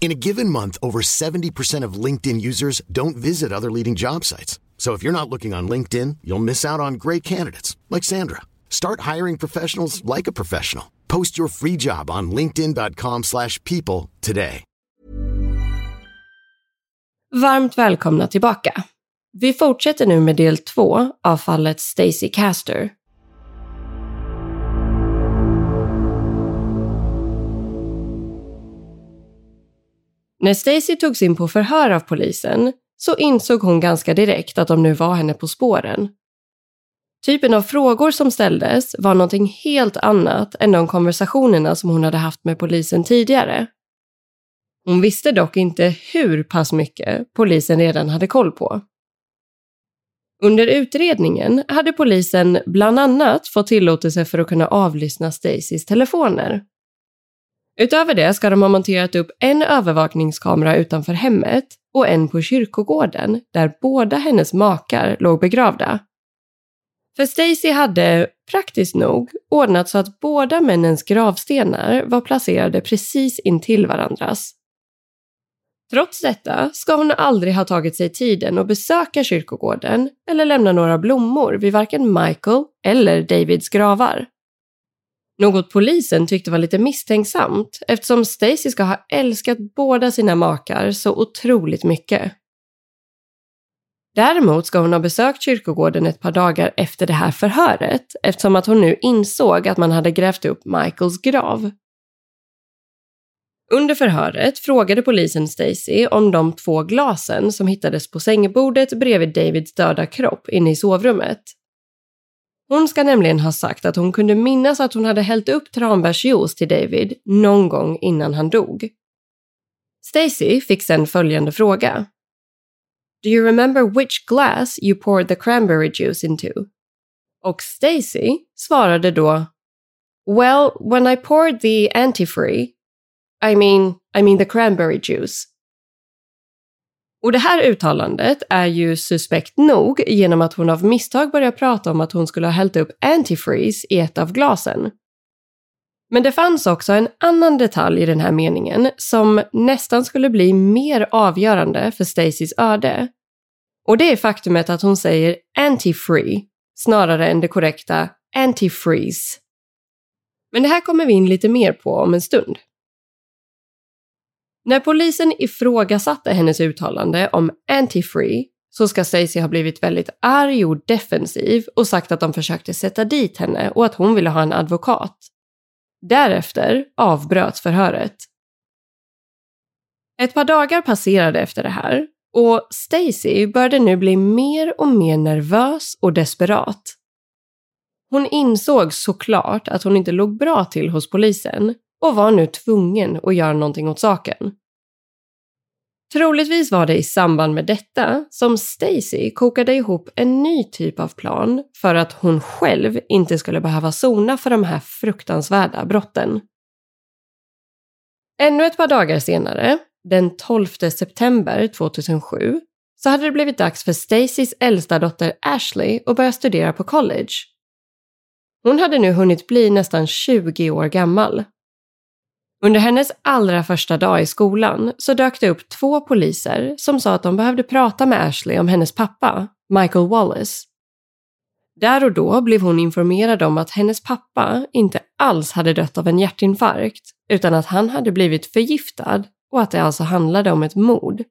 In a given month, over 70% of LinkedIn users don't visit other leading job sites. So if you're not looking on LinkedIn, you'll miss out on great candidates like Sandra. Start hiring professionals like a professional. Post your free job on linkedin.com/people today. Varmt välkomna tillbaka. Vi fortsätter nu med del två av fallet Stacey Caster. När Stacey togs in på förhör av polisen så insåg hon ganska direkt att de nu var henne på spåren. Typen av frågor som ställdes var någonting helt annat än de konversationerna som hon hade haft med polisen tidigare. Hon visste dock inte hur pass mycket polisen redan hade koll på. Under utredningen hade polisen bland annat fått tillåtelse för att kunna avlyssna Stacys telefoner. Utöver det ska de ha monterat upp en övervakningskamera utanför hemmet och en på kyrkogården där båda hennes makar låg begravda. För Stacy hade, praktiskt nog, ordnat så att båda männens gravstenar var placerade precis intill varandras. Trots detta ska hon aldrig ha tagit sig tiden att besöka kyrkogården eller lämna några blommor vid varken Michael eller Davids gravar. Något polisen tyckte var lite misstänksamt eftersom Stacy ska ha älskat båda sina makar så otroligt mycket. Däremot ska hon ha besökt kyrkogården ett par dagar efter det här förhöret eftersom att hon nu insåg att man hade grävt upp Michaels grav. Under förhöret frågade polisen Stacy om de två glasen som hittades på sängbordet bredvid Davids döda kropp inne i sovrummet. Hon ska nämligen ha sagt att hon kunde minnas att hon hade hällt upp tranbärsjuice till David någon gång innan han dog. Stacy fick sen följande fråga. Do you remember which glass you poured the cranberry juice into? Och Stacy svarade då Well, when I poured the antifree, I mean, I mean the cranberry juice. Och det här uttalandet är ju suspekt nog genom att hon av misstag börjar prata om att hon skulle ha hällt upp antifreeze i ett av glasen. Men det fanns också en annan detalj i den här meningen som nästan skulle bli mer avgörande för Stacys öde. Och det är faktumet att hon säger Antifree snarare än det korrekta antifreeze. Men det här kommer vi in lite mer på om en stund. När polisen ifrågasatte hennes uttalande om anti-free så ska Stacey ha blivit väldigt arg och defensiv och sagt att de försökte sätta dit henne och att hon ville ha en advokat. Därefter avbröts förhöret. Ett par dagar passerade efter det här och Stacy började nu bli mer och mer nervös och desperat. Hon insåg såklart att hon inte låg bra till hos polisen och var nu tvungen att göra någonting åt saken. Troligtvis var det i samband med detta som Stacy kokade ihop en ny typ av plan för att hon själv inte skulle behöva sona för de här fruktansvärda brotten. Ännu ett par dagar senare, den 12 september 2007, så hade det blivit dags för Stacys äldsta dotter Ashley att börja studera på college. Hon hade nu hunnit bli nästan 20 år gammal under hennes allra första dag i skolan så dök det upp två poliser som sa att de behövde prata med Ashley om hennes pappa, Michael Wallace. Där och då blev hon informerad om att hennes pappa inte alls hade dött av en hjärtinfarkt utan att han hade blivit förgiftad och att det alltså handlade om ett mord.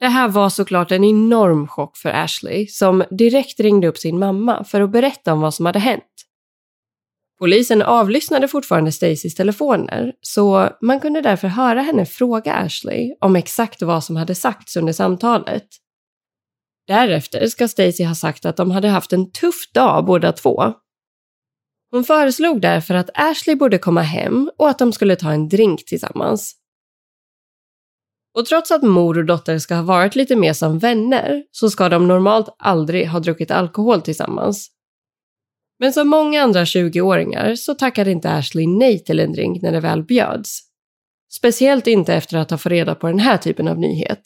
Det här var såklart en enorm chock för Ashley som direkt ringde upp sin mamma för att berätta om vad som hade hänt. Polisen avlyssnade fortfarande Stacys telefoner så man kunde därför höra henne fråga Ashley om exakt vad som hade sagts under samtalet. Därefter ska Stacy ha sagt att de hade haft en tuff dag båda två. Hon föreslog därför att Ashley borde komma hem och att de skulle ta en drink tillsammans. Och trots att mor och dotter ska ha varit lite mer som vänner så ska de normalt aldrig ha druckit alkohol tillsammans. Men som många andra 20-åringar så tackade inte Ashley nej till en drink när det väl bjöds. Speciellt inte efter att ha fått reda på den här typen av nyhet.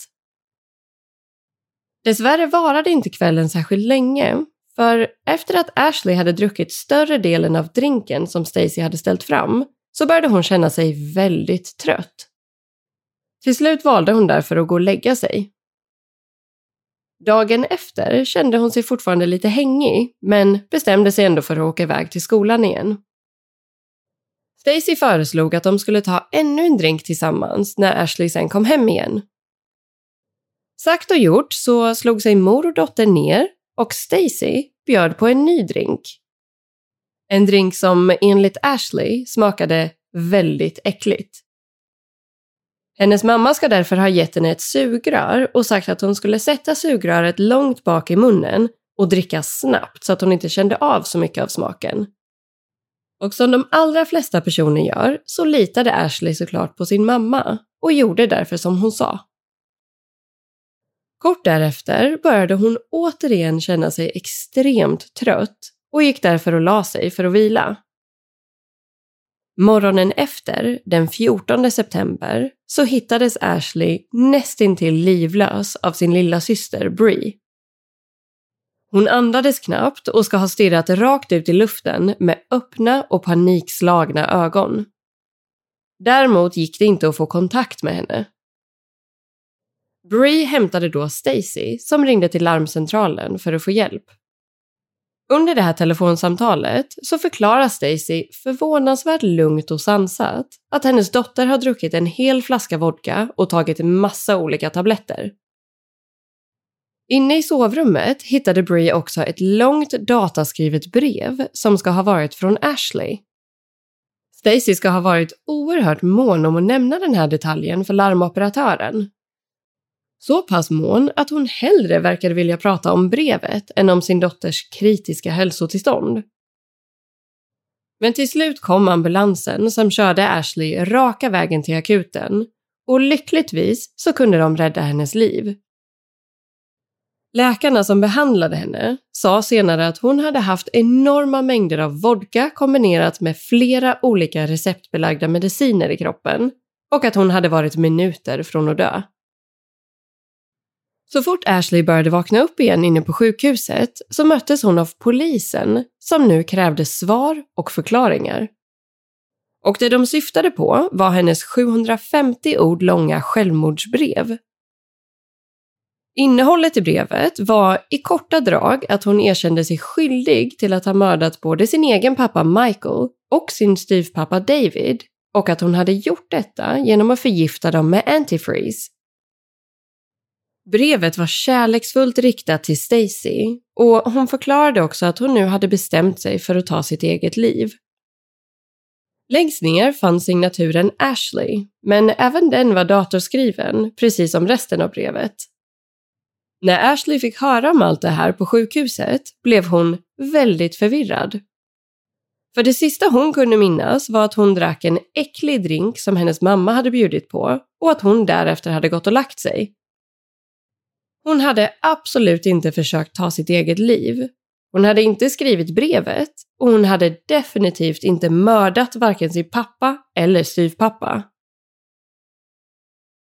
Dessvärre varade inte kvällen särskilt länge, för efter att Ashley hade druckit större delen av drinken som Stacy hade ställt fram så började hon känna sig väldigt trött. Till slut valde hon därför att gå och lägga sig. Dagen efter kände hon sig fortfarande lite hängig, men bestämde sig ändå för att åka iväg till skolan igen. Stacy föreslog att de skulle ta ännu en drink tillsammans när Ashley sen kom hem igen. Sagt och gjort så slog sig mor och dotter ner och Stacy bjöd på en ny drink. En drink som enligt Ashley smakade väldigt äckligt. Hennes mamma ska därför ha gett henne ett sugrör och sagt att hon skulle sätta sugröret långt bak i munnen och dricka snabbt så att hon inte kände av så mycket av smaken. Och som de allra flesta personer gör så litade Ashley såklart på sin mamma och gjorde därför som hon sa. Kort därefter började hon återigen känna sig extremt trött och gick därför och la sig för att vila. Morgonen efter, den 14 september, så hittades Ashley nästintill livlös av sin lilla syster Brie. Hon andades knappt och ska ha stirrat rakt ut i luften med öppna och panikslagna ögon. Däremot gick det inte att få kontakt med henne. Brie hämtade då Stacy som ringde till larmcentralen för att få hjälp. Under det här telefonsamtalet så förklarar Stacy förvånansvärt lugnt och sansat att hennes dotter har druckit en hel flaska vodka och tagit en massa olika tabletter. Inne i sovrummet hittade Brie också ett långt dataskrivet brev som ska ha varit från Ashley. Stacy ska ha varit oerhört mån om att nämna den här detaljen för larmoperatören så pass mån att hon hellre verkade vilja prata om brevet än om sin dotters kritiska hälsotillstånd. Men till slut kom ambulansen som körde Ashley raka vägen till akuten och lyckligtvis så kunde de rädda hennes liv. Läkarna som behandlade henne sa senare att hon hade haft enorma mängder av vodka kombinerat med flera olika receptbelagda mediciner i kroppen och att hon hade varit minuter från att dö. Så fort Ashley började vakna upp igen inne på sjukhuset så möttes hon av polisen som nu krävde svar och förklaringar. Och det de syftade på var hennes 750 ord långa självmordsbrev. Innehållet i brevet var i korta drag att hon erkände sig skyldig till att ha mördat både sin egen pappa Michael och sin styvpappa David och att hon hade gjort detta genom att förgifta dem med antifreeze Brevet var kärleksfullt riktat till Stacy och hon förklarade också att hon nu hade bestämt sig för att ta sitt eget liv. Längst ner fanns signaturen Ashley, men även den var datorskriven, precis som resten av brevet. När Ashley fick höra om allt det här på sjukhuset blev hon väldigt förvirrad. För det sista hon kunde minnas var att hon drack en äcklig drink som hennes mamma hade bjudit på och att hon därefter hade gått och lagt sig. Hon hade absolut inte försökt ta sitt eget liv. Hon hade inte skrivit brevet och hon hade definitivt inte mördat varken sin pappa eller styvpappa.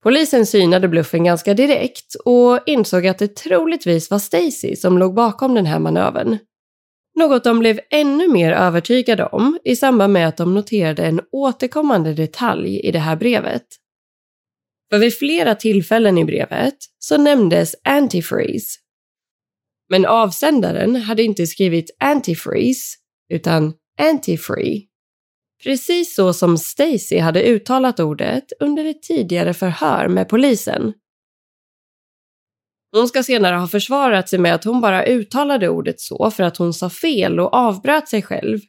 Polisen synade bluffen ganska direkt och insåg att det troligtvis var Stacy som låg bakom den här manövern. Något de blev ännu mer övertygade om i samband med att de noterade en återkommande detalj i det här brevet. För vid flera tillfällen i brevet så nämndes antifreeze. Men avsändaren hade inte skrivit antifreeze utan antifree. Precis så som Stacy hade uttalat ordet under ett tidigare förhör med polisen. Hon ska senare ha försvarat sig med att hon bara uttalade ordet så för att hon sa fel och avbröt sig själv.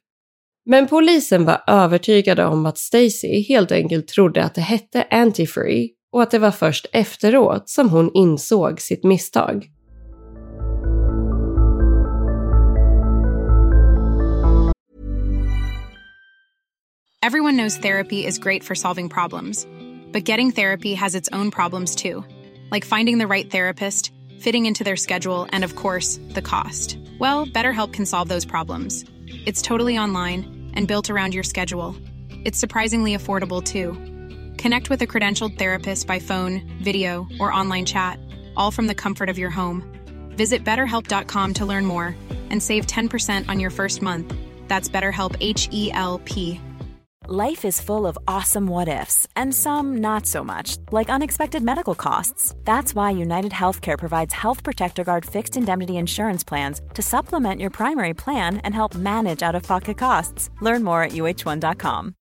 Men polisen var övertygade om att Stacy helt enkelt trodde att det hette antifree och att det var först efteråt som hon insåg sitt misstag. Everyone knows therapy is great for solving problems, but getting therapy has its own problems too, like finding the right therapist, fitting into their schedule, and of course, the cost. Well, BetterHelp can solve those problems. It's totally online and built around your schedule. It's surprisingly affordable too. Connect with a credentialed therapist by phone, video, or online chat, all from the comfort of your home. Visit betterhelp.com to learn more and save 10% on your first month. That's BetterHelp H E L P. Life is full of awesome what ifs, and some not so much, like unexpected medical costs. That's why United Healthcare provides Health Protector Guard fixed indemnity insurance plans to supplement your primary plan and help manage out of pocket costs. Learn more at uh1.com.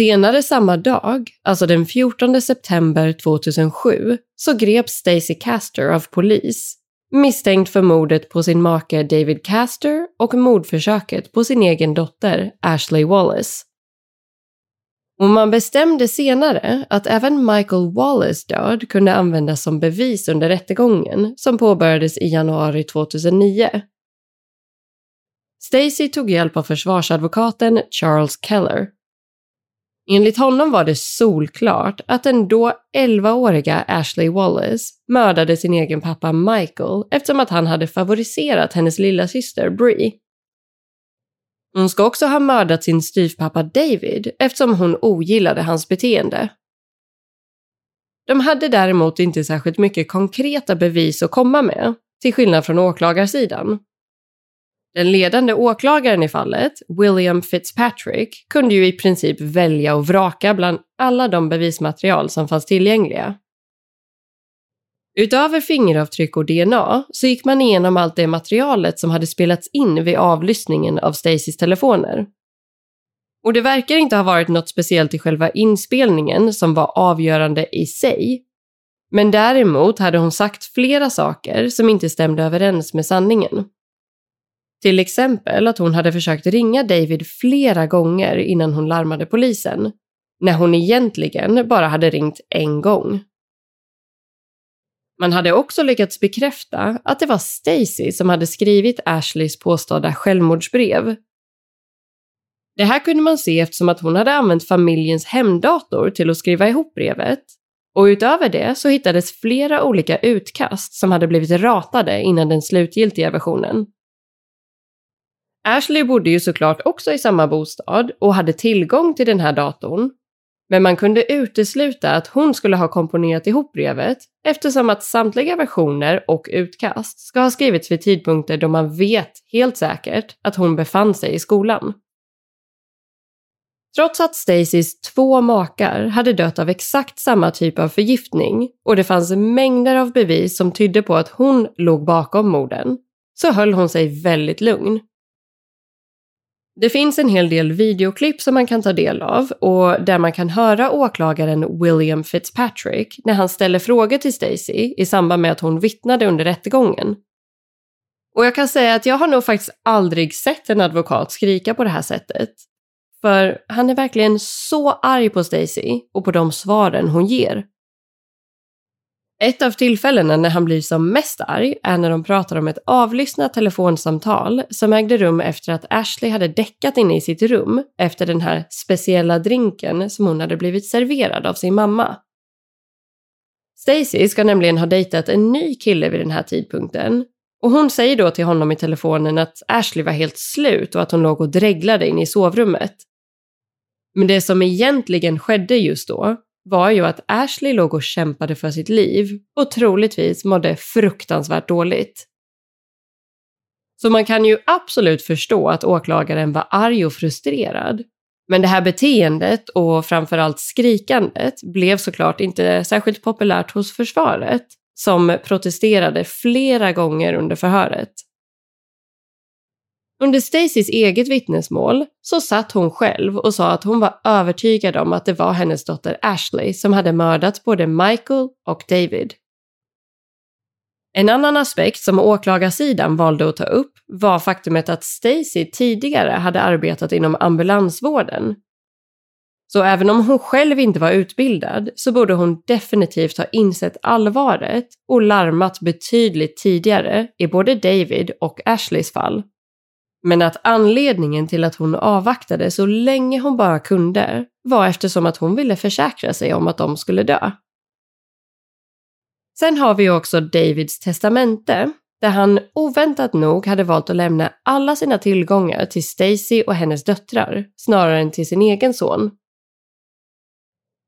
Senare samma dag, alltså den 14 september 2007, så greps Stacey Caster av polis misstänkt för mordet på sin make David Caster och mordförsöket på sin egen dotter Ashley Wallace. Och man bestämde senare att även Michael Wallace död kunde användas som bevis under rättegången som påbörjades i januari 2009. Stacy tog hjälp av försvarsadvokaten Charles Keller Enligt honom var det solklart att den då 11-åriga Ashley Wallace mördade sin egen pappa Michael eftersom att han hade favoriserat hennes lilla syster Brie. Hon ska också ha mördat sin styvpappa David eftersom hon ogillade hans beteende. De hade däremot inte särskilt mycket konkreta bevis att komma med, till skillnad från åklagarsidan. Den ledande åklagaren i fallet, William Fitzpatrick, kunde ju i princip välja och vraka bland alla de bevismaterial som fanns tillgängliga. Utöver fingeravtryck och DNA så gick man igenom allt det materialet som hade spelats in vid avlyssningen av Stacys telefoner. Och det verkar inte ha varit något speciellt i själva inspelningen som var avgörande i sig. Men däremot hade hon sagt flera saker som inte stämde överens med sanningen. Till exempel att hon hade försökt ringa David flera gånger innan hon larmade polisen, när hon egentligen bara hade ringt en gång. Man hade också lyckats bekräfta att det var Stacy som hade skrivit Ashleys påstådda självmordsbrev. Det här kunde man se eftersom att hon hade använt familjens hemdator till att skriva ihop brevet. Och utöver det så hittades flera olika utkast som hade blivit ratade innan den slutgiltiga versionen. Ashley bodde ju såklart också i samma bostad och hade tillgång till den här datorn. Men man kunde utesluta att hon skulle ha komponerat ihop brevet eftersom att samtliga versioner och utkast ska ha skrivits vid tidpunkter då man vet helt säkert att hon befann sig i skolan. Trots att Stacys två makar hade dött av exakt samma typ av förgiftning och det fanns mängder av bevis som tydde på att hon låg bakom morden, så höll hon sig väldigt lugn. Det finns en hel del videoklipp som man kan ta del av och där man kan höra åklagaren William Fitzpatrick när han ställer frågor till Stacy i samband med att hon vittnade under rättegången. Och jag kan säga att jag har nog faktiskt aldrig sett en advokat skrika på det här sättet. För han är verkligen så arg på Stacy och på de svaren hon ger. Ett av tillfällena när han blir som mest arg är när de pratar om ett avlyssnat telefonsamtal som ägde rum efter att Ashley hade däckat inne i sitt rum efter den här speciella drinken som hon hade blivit serverad av sin mamma. Stacy ska nämligen ha dejtat en ny kille vid den här tidpunkten Och hon säger då till honom i telefonen att Ashley var helt slut och att hon låg och dreglade inne i sovrummet. Men det som egentligen skedde just då var ju att Ashley låg och kämpade för sitt liv och troligtvis mådde fruktansvärt dåligt. Så man kan ju absolut förstå att åklagaren var arg och frustrerad. Men det här beteendet och framförallt skrikandet blev såklart inte särskilt populärt hos försvaret som protesterade flera gånger under förhöret. Under Stacys eget vittnesmål så satt hon själv och sa att hon var övertygad om att det var hennes dotter Ashley som hade mördat både Michael och David. En annan aspekt som åklagarsidan valde att ta upp var faktumet att Stacy tidigare hade arbetat inom ambulansvården. Så även om hon själv inte var utbildad så borde hon definitivt ha insett allvaret och larmat betydligt tidigare i både David och Ashleys fall. Men att anledningen till att hon avvaktade så länge hon bara kunde var eftersom att hon ville försäkra sig om att de skulle dö. Sen har vi också Davids testamente där han oväntat nog hade valt att lämna alla sina tillgångar till Stacy och hennes döttrar snarare än till sin egen son.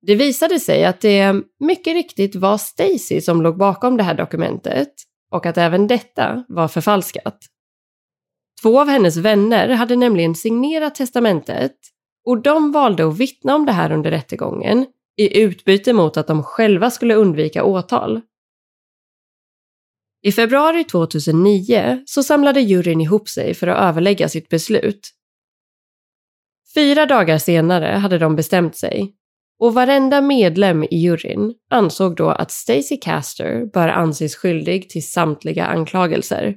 Det visade sig att det mycket riktigt var Stacy som låg bakom det här dokumentet och att även detta var förfalskat. Två av hennes vänner hade nämligen signerat testamentet och de valde att vittna om det här under rättegången i utbyte mot att de själva skulle undvika åtal. I februari 2009 så samlade juryn ihop sig för att överlägga sitt beslut. Fyra dagar senare hade de bestämt sig och varenda medlem i juryn ansåg då att Stacey Caster bör anses skyldig till samtliga anklagelser.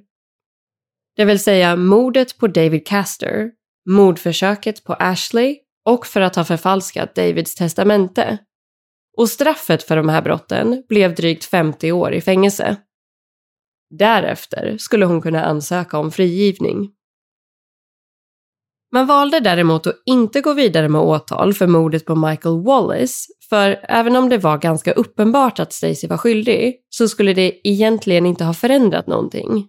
Det vill säga mordet på David Caster, mordförsöket på Ashley och för att ha förfalskat Davids testamente. Och straffet för de här brotten blev drygt 50 år i fängelse. Därefter skulle hon kunna ansöka om frigivning. Man valde däremot att inte gå vidare med åtal för mordet på Michael Wallace, för även om det var ganska uppenbart att Stacey var skyldig så skulle det egentligen inte ha förändrat någonting.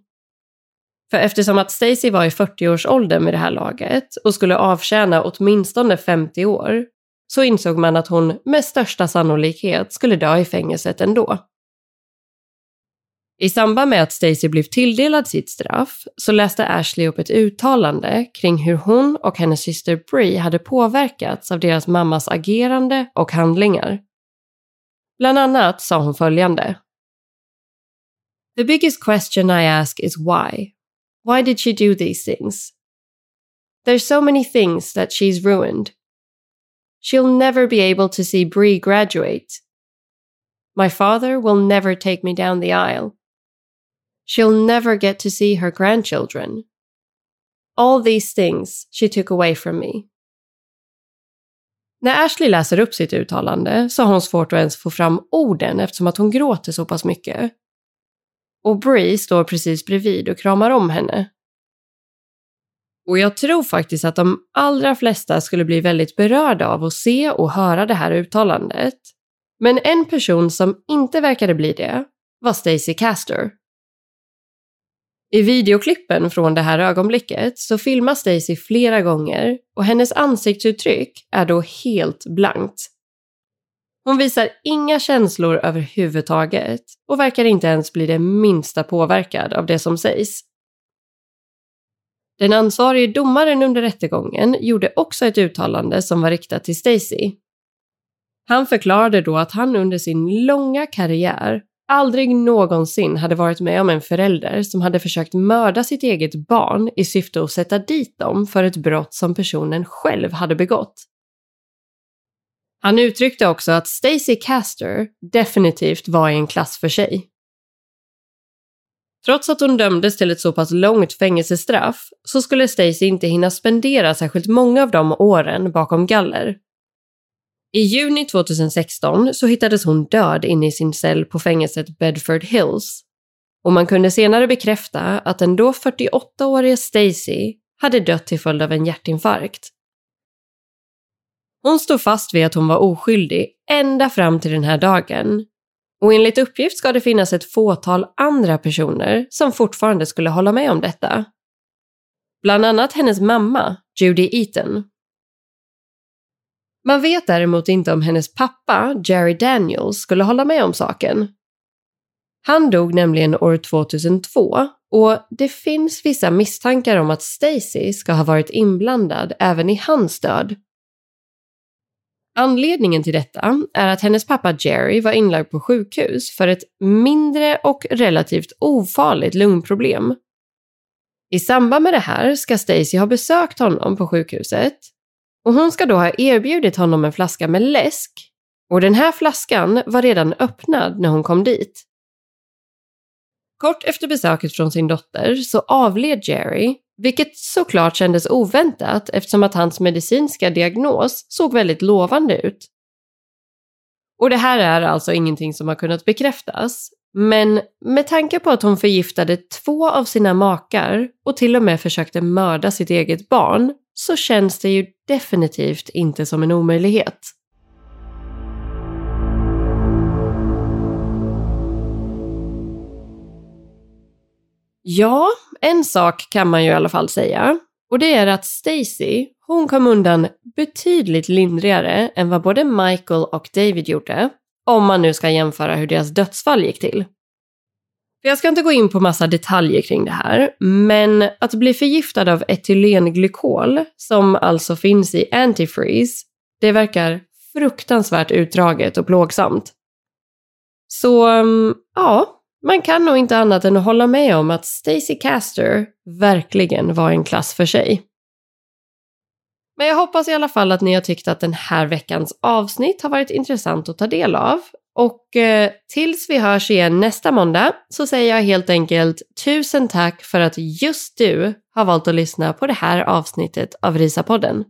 För eftersom att Stacy var i 40-årsåldern vid det här laget och skulle avtjäna åtminstone 50 år så insåg man att hon med största sannolikhet skulle dö i fängelset ändå. I samband med att Stacy blev tilldelad sitt straff så läste Ashley upp ett uttalande kring hur hon och hennes syster Brie hade påverkats av deras mammas agerande och handlingar. Bland annat sa hon följande. The biggest question I ask is why. Why did she do these things? There's so many things that she's ruined. She'll never be able to see Brie graduate. My father will never take me down the aisle. She'll never get to see her grandchildren. All these things she took away from me. När Ashley läser upp sitt uttalande så har hon svårt att ens få fram orden eftersom att hon gråter så pass mycket. Och Bree står precis bredvid och kramar om henne. Och jag tror faktiskt att de allra flesta skulle bli väldigt berörda av att se och höra det här uttalandet. Men en person som inte verkade bli det var Stacey Caster. I videoklippen från det här ögonblicket så filmas Stacy flera gånger och hennes ansiktsuttryck är då helt blankt. Hon visar inga känslor överhuvudtaget och verkar inte ens bli det minsta påverkad av det som sägs. Den ansvarige domaren under rättegången gjorde också ett uttalande som var riktat till Stacy. Han förklarade då att han under sin långa karriär aldrig någonsin hade varit med om en förälder som hade försökt mörda sitt eget barn i syfte att sätta dit dem för ett brott som personen själv hade begått. Han uttryckte också att Stacey Caster definitivt var i en klass för sig. Trots att hon dömdes till ett så pass långt fängelsestraff så skulle Stacey inte hinna spendera särskilt många av de åren bakom galler i juni 2016 så hittades hon död inne i sin cell på fängelset Bedford Hills. Och man kunde senare bekräfta att den då 48-åriga Stacy hade dött till följd av en hjärtinfarkt. Hon stod fast vid att hon var oskyldig ända fram till den här dagen. Och enligt uppgift ska det finnas ett fåtal andra personer som fortfarande skulle hålla med om detta. Bland annat hennes mamma, Judy Eaton. Man vet däremot inte om hennes pappa, Jerry Daniels, skulle hålla med om saken. Han dog nämligen år 2002 och det finns vissa misstankar om att Stacy ska ha varit inblandad även i hans död. Anledningen till detta är att hennes pappa Jerry var inlagd på sjukhus för ett mindre och relativt ofarligt lungproblem. I samband med det här ska Stacy ha besökt honom på sjukhuset och hon ska då ha erbjudit honom en flaska med läsk och den här flaskan var redan öppnad när hon kom dit. Kort efter besöket från sin dotter så avled Jerry, vilket såklart kändes oväntat eftersom att hans medicinska diagnos såg väldigt lovande ut. Och det här är alltså ingenting som har kunnat bekräftas, men med tanke på att hon förgiftade två av sina makar och till och med försökte mörda sitt eget barn så känns det ju definitivt inte som en omöjlighet. Ja, en sak kan man ju i alla fall säga. Och det är att Stacy, hon kom undan betydligt lindrigare än vad både Michael och David gjorde. Om man nu ska jämföra hur deras dödsfall gick till. Jag ska inte gå in på massa detaljer kring det här, men att bli förgiftad av etylenglykol, som alltså finns i antifreeze, det verkar fruktansvärt utdraget och plågsamt. Så, mm, ja, man kan nog inte annat än att hålla med om att Stacey Caster verkligen var en klass för sig. Men jag hoppas i alla fall att ni har tyckt att den här veckans avsnitt har varit intressant att ta del av. Och eh, tills vi hörs igen nästa måndag så säger jag helt enkelt tusen tack för att just du har valt att lyssna på det här avsnittet av Risa-podden.